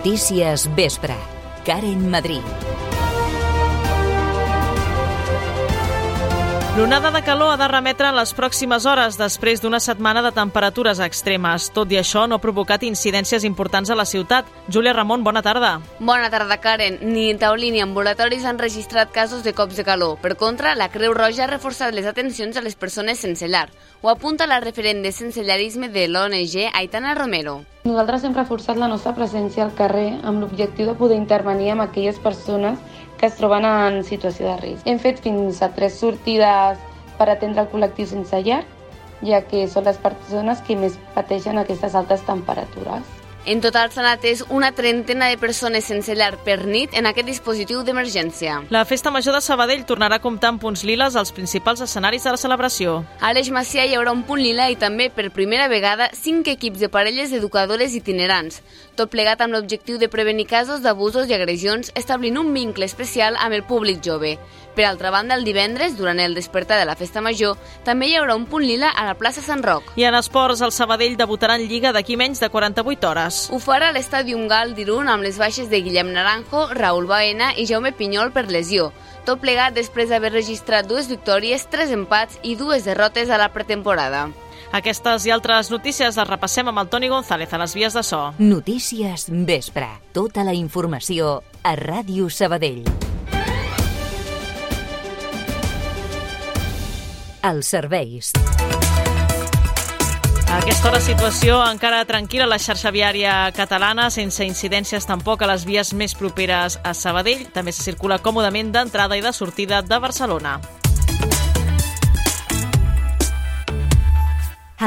Notícies Vespre. Karen Madrid. L'onada de calor ha de remetre en les pròximes hores després d'una setmana de temperatures extremes. Tot i això, no ha provocat incidències importants a la ciutat. Júlia Ramon, bona tarda. Bona tarda, Karen. Ni en taulí ni ambulatoris han registrat casos de cops de calor. Per contra, la Creu Roja ha reforçat les atencions a les persones sense llar. Ho apunta la referent de sensellarisme de l'ONG, Aitana Romero. Nosaltres hem reforçat la nostra presència al carrer amb l'objectiu de poder intervenir amb aquelles persones que es troben en situació de risc. Hem fet fins a tres sortides per atendre el col·lectiu sense llar, ja que són les persones que més pateixen aquestes altes temperatures. En total s'han atès una trentena de persones sense llar per nit en aquest dispositiu d'emergència. La Festa Major de Sabadell tornarà a comptar amb punts liles als principals escenaris de la celebració. A l'Eix Macià hi haurà un punt lila i també, per primera vegada, cinc equips de parelles educadores itinerants, tot plegat amb l'objectiu de prevenir casos d'abusos i agressions, establint un vincle especial amb el públic jove. Per altra banda, el divendres, durant el despertar de la Festa Major, també hi haurà un punt lila a la plaça Sant Roc. I en esports, el Sabadell debutarà en Lliga d'aquí menys de 48 hores. Ho farà a l'Estadium Gal d'Irun amb les baixes de Guillem Naranjo, Raül Baena i Jaume Pinyol per lesió. Tot plegat després d'haver registrat dues victòries, tres empats i dues derrotes a la pretemporada. Aquestes i altres notícies les repassem amb el Toni González a les vies de so. Notícies Vespre. Tota la informació a Ràdio Sabadell. Els serveis. Aquesta hora situació encara tranquil·la a la xarxa viària catalana, sense incidències tampoc a les vies més properes a Sabadell. També se circula còmodament d'entrada i de sortida de Barcelona.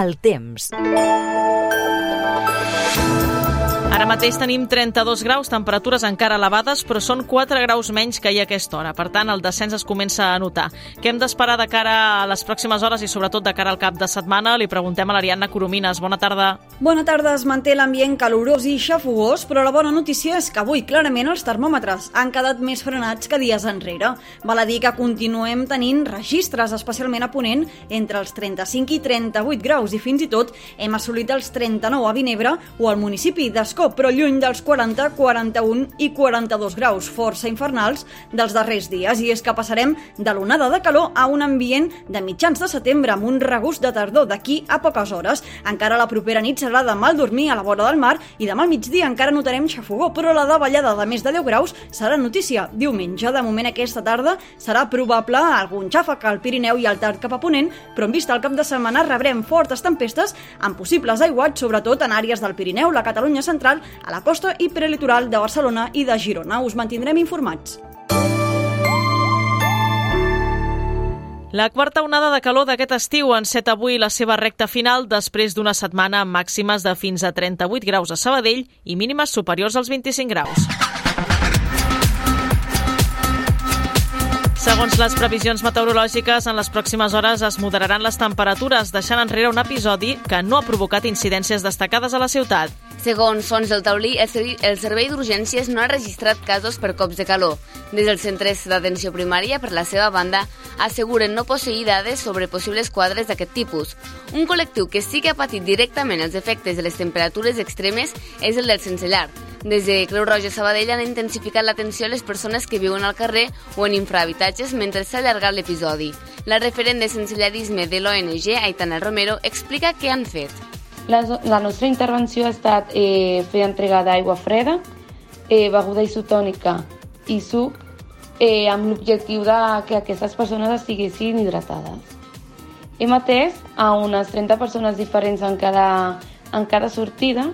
El temps. Ara mateix tenim 32 graus, temperatures encara elevades, però són 4 graus menys que ahir a aquesta hora. Per tant, el descens es comença a notar. Què hem d'esperar de cara a les pròximes hores i sobretot de cara al cap de setmana? Li preguntem a l'Ariadna Coromines. Bona tarda. Bona tarda. Es manté l'ambient calorós i xafogós, però la bona notícia és que avui clarament els termòmetres han quedat més frenats que dies enrere. Val a dir que continuem tenint registres, especialment a Ponent, entre els 35 i 38 graus i fins i tot hem assolit els 39 a Vinebre o al municipi d'Escó però lluny dels 40, 41 i 42 graus, força infernals dels darrers dies. I és que passarem de l'onada de calor a un ambient de mitjans de setembre amb un regust de tardor d'aquí a poques hores. Encara la propera nit serà de mal dormir a la vora del mar i demà al migdia encara notarem xafogó, però la davallada de més de 10 graus serà notícia diumenge. De moment aquesta tarda serà probable algun xàfec al Pirineu i al Tard cap a Ponent, però en vista al cap de setmana rebrem fortes tempestes amb possibles aiguats, sobretot en àrees del Pirineu, la Catalunya central, a la costa i prelitoral de Barcelona i de Girona. Us mantindrem informats. La quarta onada de calor d'aquest estiu enceta avui la seva recta final després d'una setmana amb màximes de fins a 38 graus a Sabadell i mínimes superiors als 25 graus. Segons les previsions meteorològiques, en les pròximes hores es moderaran les temperatures, deixant enrere un episodi que no ha provocat incidències destacades a la ciutat. Segons Fons del Taulí, el servei d'urgències no ha registrat casos per cops de calor. Des dels centres d'atenció primària, per la seva banda, asseguren no posseir dades sobre possibles quadres d'aquest tipus. Un col·lectiu que sí que ha patit directament els efectes de les temperatures extremes és el del sense llar. Des de Creu Roja Sabadell han intensificat l'atenció a les persones que viuen al carrer o en infrahabitatges mentre s'ha allargat l'episodi. La referent de sensellarisme de l'ONG, Aitana Romero, explica què han fet. La, la nostra intervenció ha estat eh, fer entrega d'aigua freda, eh, beguda isotònica i suc, eh, amb l'objectiu de que aquestes persones estiguessin hidratades. Hem atès a unes 30 persones diferents en cada, en cada sortida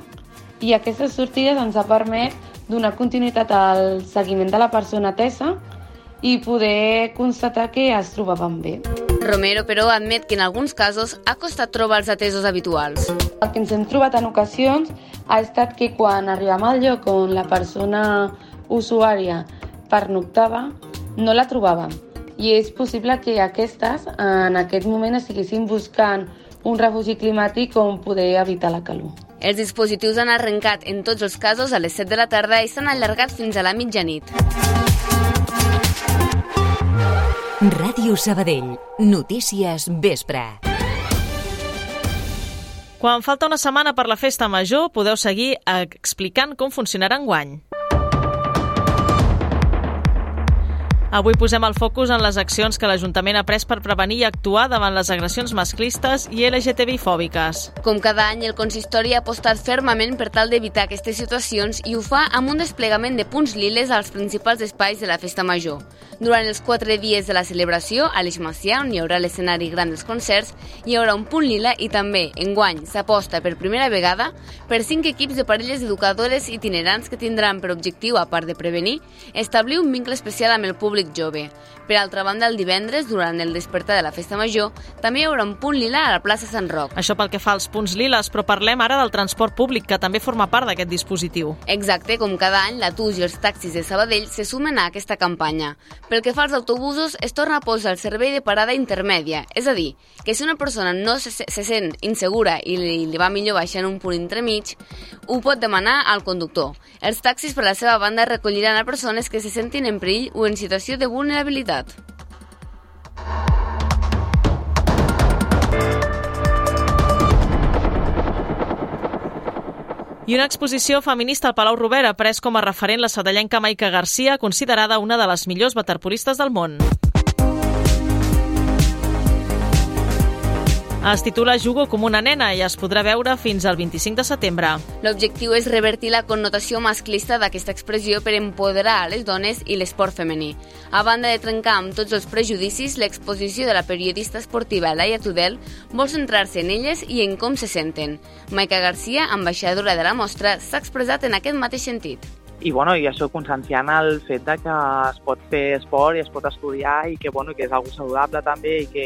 i aquestes sortides ens ha permès donar continuïtat al seguiment de la persona atesa i poder constatar que es trobaven bé. Romero, però, admet que en alguns casos ha costat trobar els atesos habituals. El que ens hem trobat en ocasions ha estat que quan arribem al lloc on la persona usuària pernoctava, no la trobàvem. I és possible que aquestes en aquest moment estiguessin buscant un refugi climàtic on poder evitar la calor. Els dispositius han arrencat en tots els casos a les 7 de la tarda i s'han allargat fins a la mitjanit. Ràdio Sabadell. Notícies Vespre. Quan falta una setmana per la festa major, podeu seguir explicant com funcionarà enguany. Avui posem el focus en les accions que l'Ajuntament ha pres per prevenir i actuar davant les agressions masclistes i LGTBI-fòbiques. Com cada any, el consistori ha apostat fermament per tal d'evitar aquestes situacions i ho fa amb un desplegament de punts liles als principals espais de la festa major. Durant els quatre dies de la celebració, a l'Eix Macià, on hi haurà l'escenari gran dels concerts, hi haurà un punt lila i també, enguany, s'aposta per primera vegada per cinc equips de parelles educadores itinerants que tindran per objectiu, a part de prevenir, establir un vincle especial amb el públic públic jove. Per altra banda, el divendres, durant el despertar de la festa major, també hi haurà un punt lila a la plaça Sant Roc. Això pel que fa als punts liles, però parlem ara del transport públic, que també forma part d'aquest dispositiu. Exacte, com cada any, la TUS i els taxis de Sabadell se sumen a aquesta campanya. Pel que fa als autobusos, es torna a posar el servei de parada intermèdia, és a dir, que si una persona no se, se sent insegura i li, li va millor baixar en un punt entremig, ho pot demanar al conductor. Els taxis, per la seva banda, recolliran a persones que se sentin en perill o en situació situació de vulnerabilitat. I una exposició feminista al Palau Robert ha pres com a referent la sadellenca Maica Garcia, considerada una de les millors waterpolistes del món. Es titula Jugo com una nena i es podrà veure fins al 25 de setembre. L'objectiu és revertir la connotació masclista d'aquesta expressió per empoderar a les dones i l'esport femení. A banda de trencar amb tots els prejudicis, l'exposició de la periodista esportiva Laia Tudel vol centrar-se en elles i en com se senten. Maica Garcia, ambaixadora de la mostra, s'ha expressat en aquest mateix sentit i, bueno, i això conscienciant el fet de que es pot fer esport i es pot estudiar i que, bueno, que és algo saludable també i que,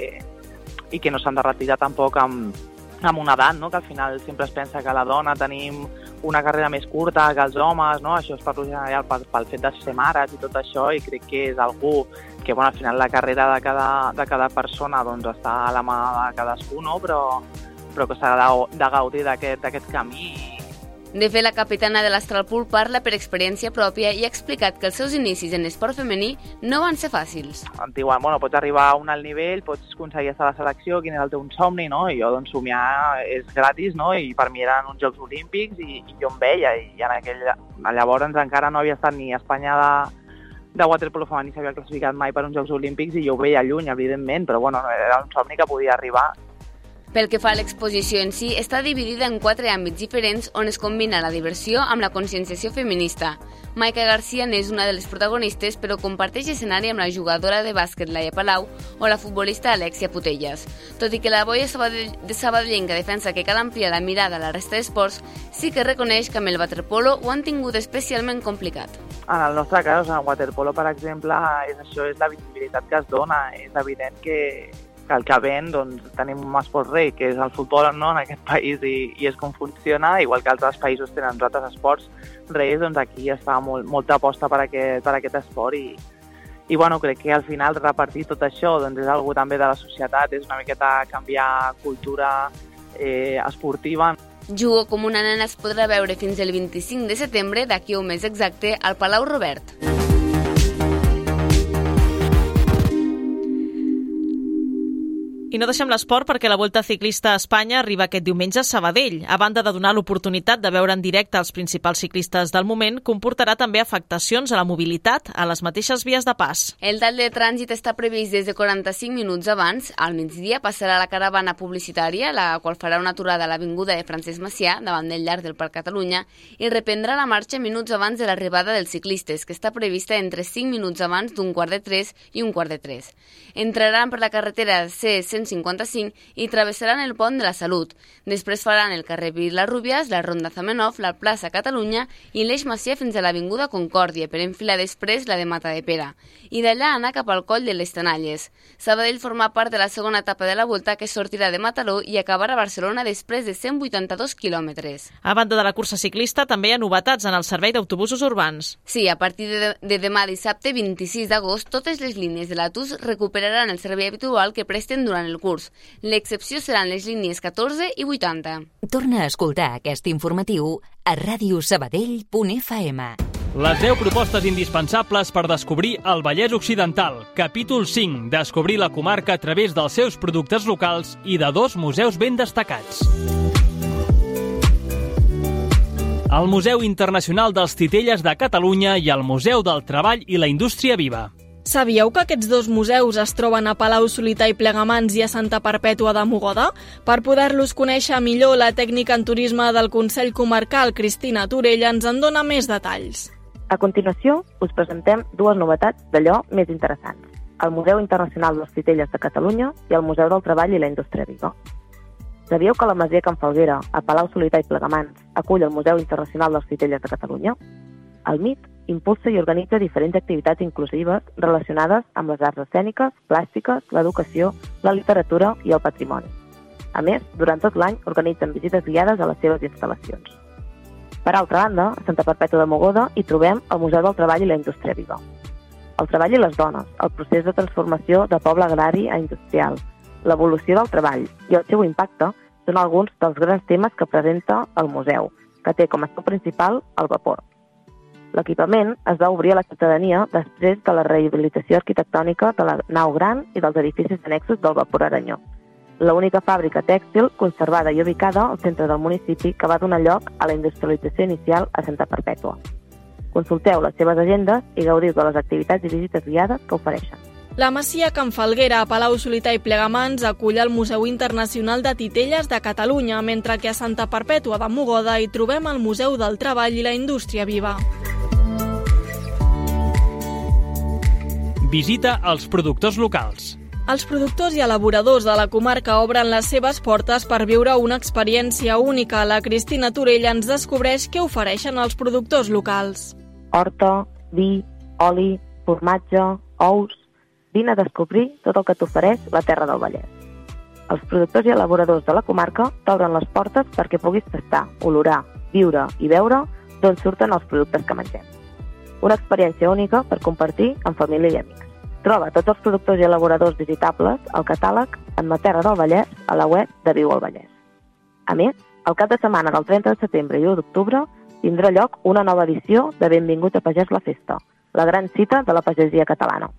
i que no s'han de retirar tampoc amb, amb una edat, no? que al final sempre es pensa que la dona tenim una carrera més curta que els homes, no? això és per general pel, pel fet de ser mares i tot això, i crec que és algú que bueno, al final la carrera de cada, de cada persona doncs, està a la mà de cadascú, no? però, però que s'ha de, de gaudir d'aquest camí de fet, la capitana de l'Astralpool parla per experiència pròpia i ha explicat que els seus inicis en esport femení no van ser fàcils. Em diuen, bueno, pots arribar a un alt nivell, pots aconseguir estar a la selecció, quin és el teu somni, no? I jo, doncs, somiar és gratis, no? I per mi eren uns Jocs Olímpics i, i jo em veia, i en aquell... Llavors encara no havia estat ni a Espanya de, de waterpolo femení s'havia classificat mai per uns Jocs Olímpics i jo ho veia lluny, evidentment, però bueno, era un somni que podia arribar pel que fa a l'exposició en si, està dividida en quatre àmbits diferents on es combina la diversió amb la conscienciació feminista. Maica Garcia n'és una de les protagonistes, però comparteix escenari amb la jugadora de bàsquet Laia Palau o la futbolista Alexia Putelles. Tot i que la boia de Sabadellenca defensa que cal ampliar la mirada a la resta d'esports, sí que reconeix que amb el waterpolo ho han tingut especialment complicat. En el nostre cas, en el waterpolo, per exemple, és això és la visibilitat que es dona. És evident que, que el que ven doncs, tenim un esport rei, que és el futbol no, en aquest país i, i és com funciona, igual que altres països tenen altres esports reis, doncs aquí es fa molt, molta aposta per aquest, per aquest esport i, i bueno, crec que al final repartir tot això doncs és algo també de la societat, és una miqueta canviar cultura eh, esportiva. Jugo com una nena es podrà veure fins el 25 de setembre, d'aquí un mes exacte, al Palau Robert. I no deixem l'esport perquè la Volta Ciclista a Espanya arriba aquest diumenge a Sabadell. A banda de donar l'oportunitat de veure en directe els principals ciclistes del moment, comportarà també afectacions a la mobilitat a les mateixes vies de pas. El tall de trànsit està previst des de 45 minuts abans. Al migdia passarà la caravana publicitària, la qual farà una aturada a l'Avinguda de Francesc Macià, davant del llarg del Parc Catalunya, i reprendrà la marxa minuts abans de l'arribada dels ciclistes, que està prevista entre 5 minuts abans d'un quart de 3 i un quart de 3. Entraran per la carretera C100 155 i travessaran el pont de la Salut. Després faran el carrer Vila Rúbies, la Ronda Zamenhof, la plaça Catalunya i l'Eix Macià fins a l'Avinguda Concòrdia per enfilar després la de Mata de Pere. I d'allà anar cap al coll de les Tenalles. Sabadell forma part de la segona etapa de la volta que sortirà de Mataró i acabarà a Barcelona després de 182 quilòmetres. A banda de la cursa ciclista, també hi ha novetats en el servei d'autobusos urbans. Sí, a partir de, de demà dissabte 26 d'agost, totes les línies de la TUS recuperaran el servei habitual que presten durant el el curs. L'excepció seran les línies 14 i 80. Torna a escoltar aquest informatiu a radiosabadell.fm. Les 10 propostes indispensables per descobrir el Vallès Occidental. Capítol 5. Descobrir la comarca a través dels seus productes locals i de dos museus ben destacats. el Museu Internacional dels Titelles de Catalunya i el Museu del Treball i la Indústria Viva. Sabíeu que aquests dos museus es troben a Palau Solità i Plegamans i a Santa Perpètua de Mogoda? Per poder-los conèixer millor, la tècnica en turisme del Consell Comarcal, Cristina Torella, ens en dona més detalls. A continuació, us presentem dues novetats d'allò més interessants. El Museu Internacional dels Titelles de Catalunya i el Museu del Treball i la Indústria Viva. Sabíeu que la Masia Can Falguera, a Palau Solità i Plegamans, acull el Museu Internacional dels Titelles de Catalunya? El MIT impulsa i organitza diferents activitats inclusives relacionades amb les arts escèniques, plàstiques, l'educació, la literatura i el patrimoni. A més, durant tot l'any organitzen visites guiades a les seves instal·lacions. Per altra banda, a Santa Perpètua de Mogoda hi trobem el Museu del Treball i la Indústria Viva. El treball i les dones, el procés de transformació de poble agrari a industrial, l'evolució del treball i el seu impacte són alguns dels grans temes que presenta el museu, que té com a seu principal el vapor. L'equipament es va obrir a la ciutadania després de la rehabilitació arquitectònica de la nau gran i dels edificis annexos del vapor Aranyó, l'única fàbrica tèxtil conservada i ubicada al centre del municipi que va donar lloc a la industrialització inicial a Santa Perpètua. Consulteu les seves agendes i gaudiu de les activitats i visites guiades que ofereixen. La Masia Can Falguera a Palau Solità i Plegamans acull el Museu Internacional de Titelles de Catalunya, mentre que a Santa Perpètua de Mogoda hi trobem el Museu del Treball i la Indústria Viva. Visita als productors locals. Els productors i elaboradors de la comarca obren les seves portes per viure una experiència única. La Cristina Torella ens descobreix què ofereixen els productors locals. Horta, vi, oli, formatge, ous... Vine a descobrir tot el que t'ofereix la Terra del Vallès. Els productors i elaboradors de la comarca t'obren les portes perquè puguis tastar, olorar, viure i veure d'on surten els productes que mengem. Una experiència única per compartir amb família i amics. Troba tots els productors i elaboradors visitables al catàleg en la Terra del Vallès a la web de Viu al Vallès. A més, el cap de setmana del 30 de setembre i 1 d'octubre tindrà lloc una nova edició de Benvingut a Pagès la Festa, la gran cita de la pagesia catalana.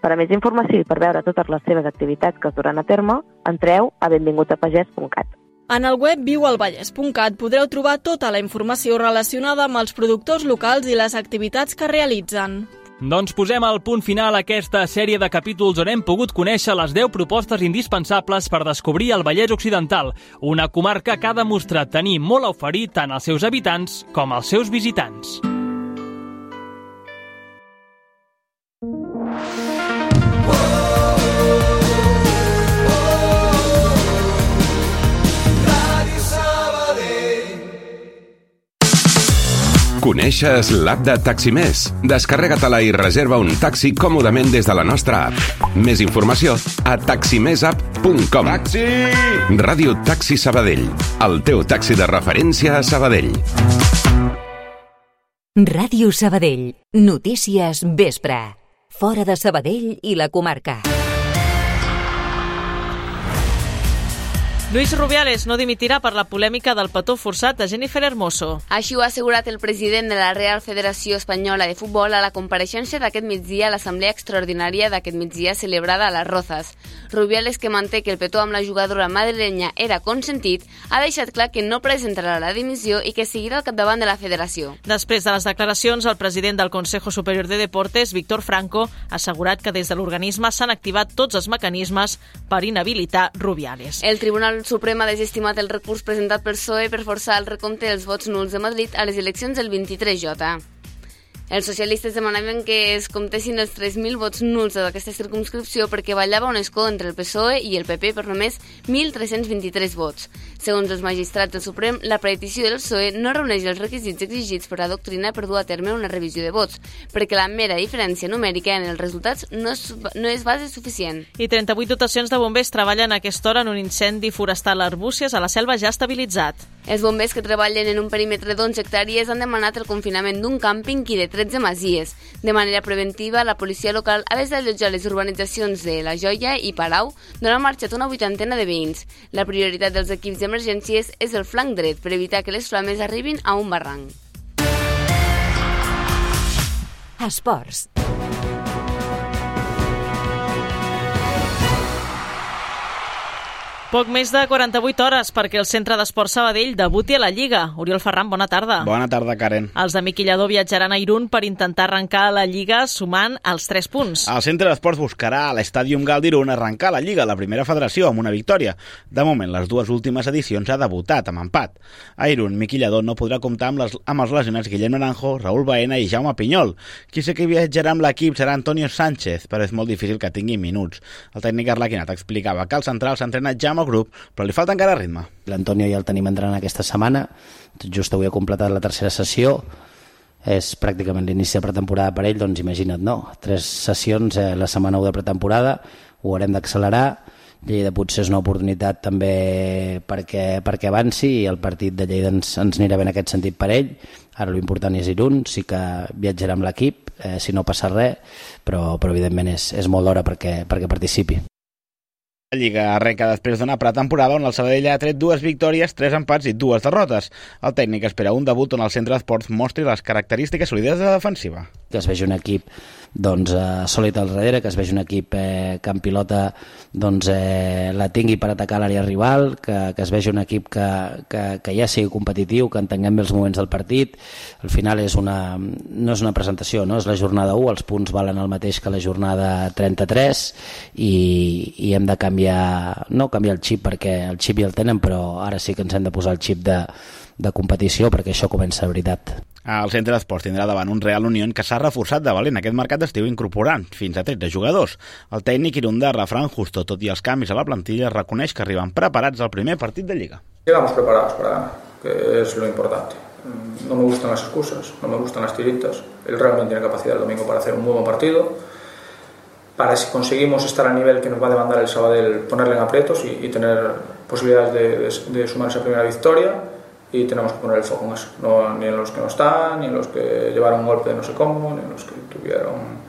Per a més informació i per veure totes les seves activitats que es duran a terme, entreu a benvingutapagès.cat. En el web viualvallès.cat podreu trobar tota la informació relacionada amb els productors locals i les activitats que realitzen. Doncs posem el punt final aquesta sèrie de capítols on hem pogut conèixer les 10 propostes indispensables per descobrir el Vallès Occidental, una comarca que ha demostrat tenir molt a oferir tant als seus habitants com als seus visitants. Coneixes l'app de Taximés? Descarrega-te-la i reserva un taxi còmodament des de la nostra app. Més informació a taximesapp.com. Taxi! Ràdio Taxi Sabadell, el teu taxi de referència a Sabadell. Ràdio Sabadell. Notícies vespre. Fora de Sabadell i la comarca. Luis Rubiales no dimitirà per la polèmica del petó forçat de Jennifer Hermoso. Així ho ha assegurat el president de la Real Federació Espanyola de Futbol a la compareixença d'aquest migdia a l'Assemblea Extraordinària d'aquest migdia celebrada a les Rozas. Rubiales, que manté que el petó amb la jugadora madrilenya era consentit, ha deixat clar que no presentarà la dimissió i que seguirà al capdavant de la federació. Després de les declaracions, el president del Consejo Superior de Deportes, Víctor Franco, ha assegurat que des de l'organisme s'han activat tots els mecanismes per inhabilitar Rubiales. El Tribunal Suprem ha desestimat el recurs presentat per PSOE per forçar el recompte dels vots nuls de Madrid a les eleccions del 23J. Els socialistes demanaven que es comptessin els 3.000 vots nuls d'aquesta circumscripció perquè ballava un escó entre el PSOE i el PP per només 1.323 vots. Segons els magistrats del Suprem, la petició del PSOE no reuneix els requisits exigits per la doctrina per dur a terme una revisió de vots, perquè la mera diferència numèrica en els resultats no és, no és base suficient. I 38 dotacions de bombers treballen a aquesta hora en un incendi forestal a Arbúcies a la selva ja estabilitzat. Els bombers que treballen en un perímetre d'11 hectàrees han demanat el confinament d'un càmping i de 13 masies. De manera preventiva, la policia local ha desallotjat les urbanitzacions de La Joia i Palau, donant marxa a una vuitantena de veïns. La prioritat dels equips d'emergències és el flanc dret per evitar que les flames arribin a un barranc. Esports. Poc més de 48 hores perquè el Centre d'Esport Sabadell debuti a la Lliga. Oriol Ferran, bona tarda. Bona tarda, Karen. Els de Miquillador viatjaran a Irún per intentar arrencar la Lliga sumant els 3 punts. El Centre d'Esports buscarà a l'Estàdium Gal d'Irún arrencar la Lliga, la primera federació, amb una victòria. De moment, les dues últimes edicions ha debutat amb empat. A Irún, Miquillador no podrà comptar amb, les, amb els lesionats Guillem Naranjo, Raül Baena i Jaume Pinyol. Qui sé que viatjarà amb l'equip serà Antonio Sánchez, però és molt difícil que tingui minuts. El tècnic Arlaquinat explicava que el central s'entrena ja amb el grup, però li falta encara ritme. L'Antonio ja el tenim entrant aquesta setmana, just avui ha completat la tercera sessió, és pràcticament l'inici de pretemporada per ell, doncs imagina't, no? Tres sessions eh, la setmana 1 de pretemporada, ho haurem d'accelerar, Lleida potser és una oportunitat també perquè, perquè avanci i el partit de Lleida ens, ens anirà bé en aquest sentit per ell. Ara l'important és Irún, sí que viatjarà amb l'equip, eh, si no passa res, però, però evidentment és, és molt d'hora perquè, perquè participi. La Lliga arrenca després d'una pretemporada on el Sabadell ha tret dues victòries, tres empats i dues derrotes. El tècnic espera un debut on el centre d'esports mostri les característiques sòlides de defensiva. Que es vegi un equip doncs, eh, sòlid al darrere, que es vegi un equip eh, que en pilota doncs, eh, la tingui per atacar l'àrea rival, que, que es vegi un equip que, que, que ja sigui competitiu, que entenguem bé els moments del partit. Al final és una, no és una presentació, no? és la jornada 1, els punts valen el mateix que la jornada 33 i, i hem de canviar, no canviar el xip perquè el xip ja el tenen, però ara sí que ens hem de posar el xip de, de competició perquè això comença de veritat. El centre d'esports tindrà davant un Real Unión que s'ha reforçat de valent aquest mercat d'estiu incorporant fins a 13 jugadors. El tècnic irundà Rafran Justo, tot i els canvis a la plantilla, reconeix que arriben preparats al primer partit de Lliga. Llegamos preparados para ganar, que es lo importante. No me gustan las excusas, no me gustan las tiritas. El Real Unión tiene capacidad el domingo para hacer un buen partido. Para si conseguimos estar al nivel que nos va a demandar el Sabadell, ponerle en aprietos y, tener posibilidades de, sumar esa primera victoria y tenemos que poner el foco en eso, no, ni en los que no están, ni en los que llevaron un golpe de no sé cómo, ni en los que tuvieron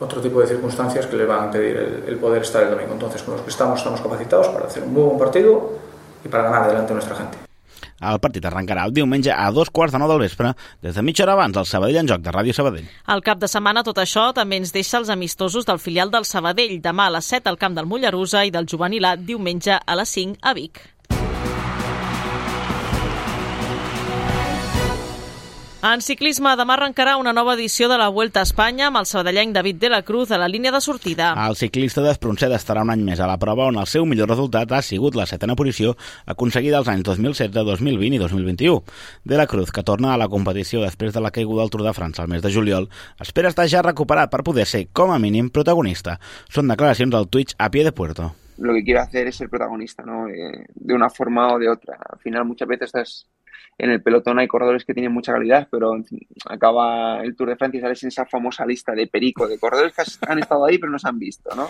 otro tipo de circunstancias que le van a impedir el, el poder estar el domingo. Entonces, con los que estamos, estamos capacitados para hacer un muy buen partido y para ganar delante de nuestra gente. El partit arrencarà el diumenge a dos quarts de nou del vespre, des de mitja hora abans del Sabadell en joc de Ràdio Sabadell. Al cap de setmana tot això també ens deixa els amistosos del filial del Sabadell, demà a les 7 al camp del Mollerusa i del Juvenil A diumenge a les 5 a Vic. En ciclisme, demà arrencarà una nova edició de la Vuelta a Espanya amb el sabadellenc David de la Cruz a la línia de sortida. El ciclista d'Espronceda estarà un any més a la prova on el seu millor resultat ha sigut la setena posició aconseguida els anys 2016, 2020 i 2021. De la Cruz, que torna a la competició després de la caiguda del Tour de França al mes de juliol, espera estar ja recuperat per poder ser, com a mínim, protagonista. Són declaracions al Twitch a pie de puerto. Lo que quiero hacer es ser protagonista, ¿no? Eh, de una forma o de otra. Al final, muchas veces estás en el pelotón hay corredores que tienen mucha calidad, pero acaba el Tour de Francia y sales en esa famosa lista de perico, de corredores que han estado ahí pero no se han visto, ¿no?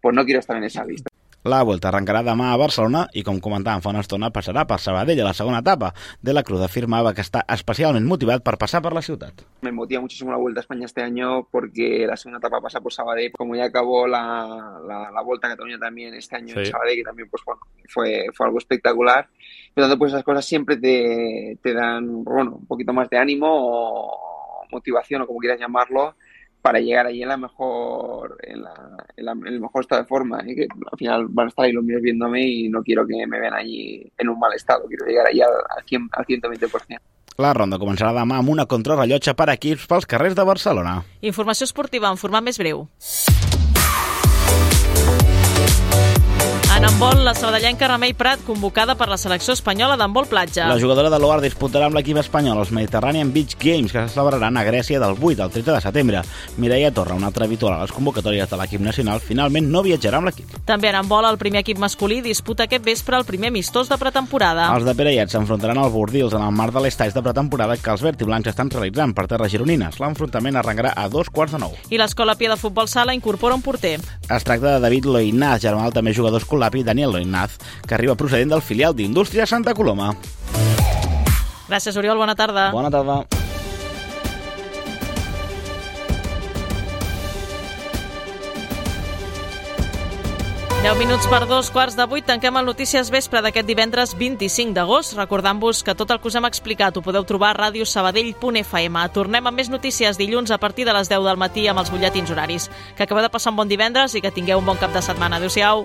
Pues no quiero estar en esa lista. La Volta arrencarà demà a Barcelona i, com comentàvem fa una estona, passarà per Sabadell a la segona etapa. De la Cruz afirmava que està especialment motivat per passar per la ciutat. Me motiva muchísimo la Vuelta a España este año porque la segunda etapa pasa por Sabadell. Como ya acabó la, la, la Vuelta a Cataluña también este año sí. en Sabadell, que también pues, bueno, fue, fue algo espectacular. Por lo tanto, pues esas cosas siempre te, te dan bueno, un poquito más de ánimo o motivación o como quieras llamarlo para llegar allí en la mejor en, la, en, la, en el mejor estado de forma ¿eh? que al final van a estar ahí los míos viéndome y no quiero que me vean allí en un mal estado quiero llegar allí al, al, 100, al 120% la ronda començarà demà amb una contrarrellotge per equips pels carrers de Barcelona. Informació esportiva en format més breu. Handbol, la sabadellenca Remei Prat convocada per la selecció espanyola d'handbol platja. La jugadora de l'OAR disputarà amb l'equip espanyol els Mediterranean Beach Games que se celebraran a Grècia del 8 al 13 de setembre. Mireia Torra, una altra habitual a les convocatòries de l'equip nacional, finalment no viatjarà amb l'equip. També en handbol, el primer equip masculí disputa aquest vespre el primer amistós de pretemporada. Els de Perellet s'enfrontaran als Bordils en el marc de l'estatge de pretemporada que els verd i blancs estan realitzant per terres gironines. L'enfrontament arrencarà a dos quarts de nou. I l'escola Pia de Futbol Sala incorpora un porter. Es tracta de David Loinaz, germà del també jugador escolapi Daniel Loinaz, que arriba procedent del filial d'Indústria Santa Coloma. Gràcies, Oriol. Bona tarda. Bona tarda. Deu minuts per dos quarts de vuit tanquem el Notícies Vespre d'aquest divendres 25 d'agost. Recordant-vos que tot el que us hem explicat ho podeu trobar a radiosabadell.fm. Tornem amb més notícies dilluns a partir de les 10 del matí amb els butlletins horaris. Que acabeu de passar un bon divendres i que tingueu un bon cap de setmana. Adéu-siau.